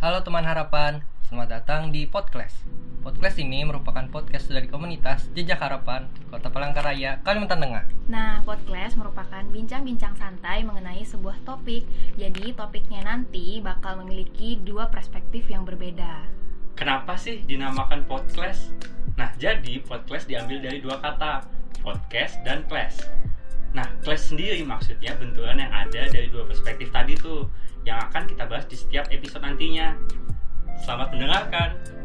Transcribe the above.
Halo teman harapan, selamat datang di Podcast. Podcast ini merupakan podcast dari komunitas Jejak Harapan, Kota Palangkaraya, Kalimantan Tengah. Nah, podcast merupakan bincang-bincang santai mengenai sebuah topik. Jadi, topiknya nanti bakal memiliki dua perspektif yang berbeda. Kenapa sih dinamakan podcast? Nah, jadi podcast diambil dari dua kata, podcast dan class. Nah, class sendiri maksudnya benturan yang ada dari dua perspektif tadi tuh yang akan kita bahas di setiap episode nantinya. Selamat mendengarkan.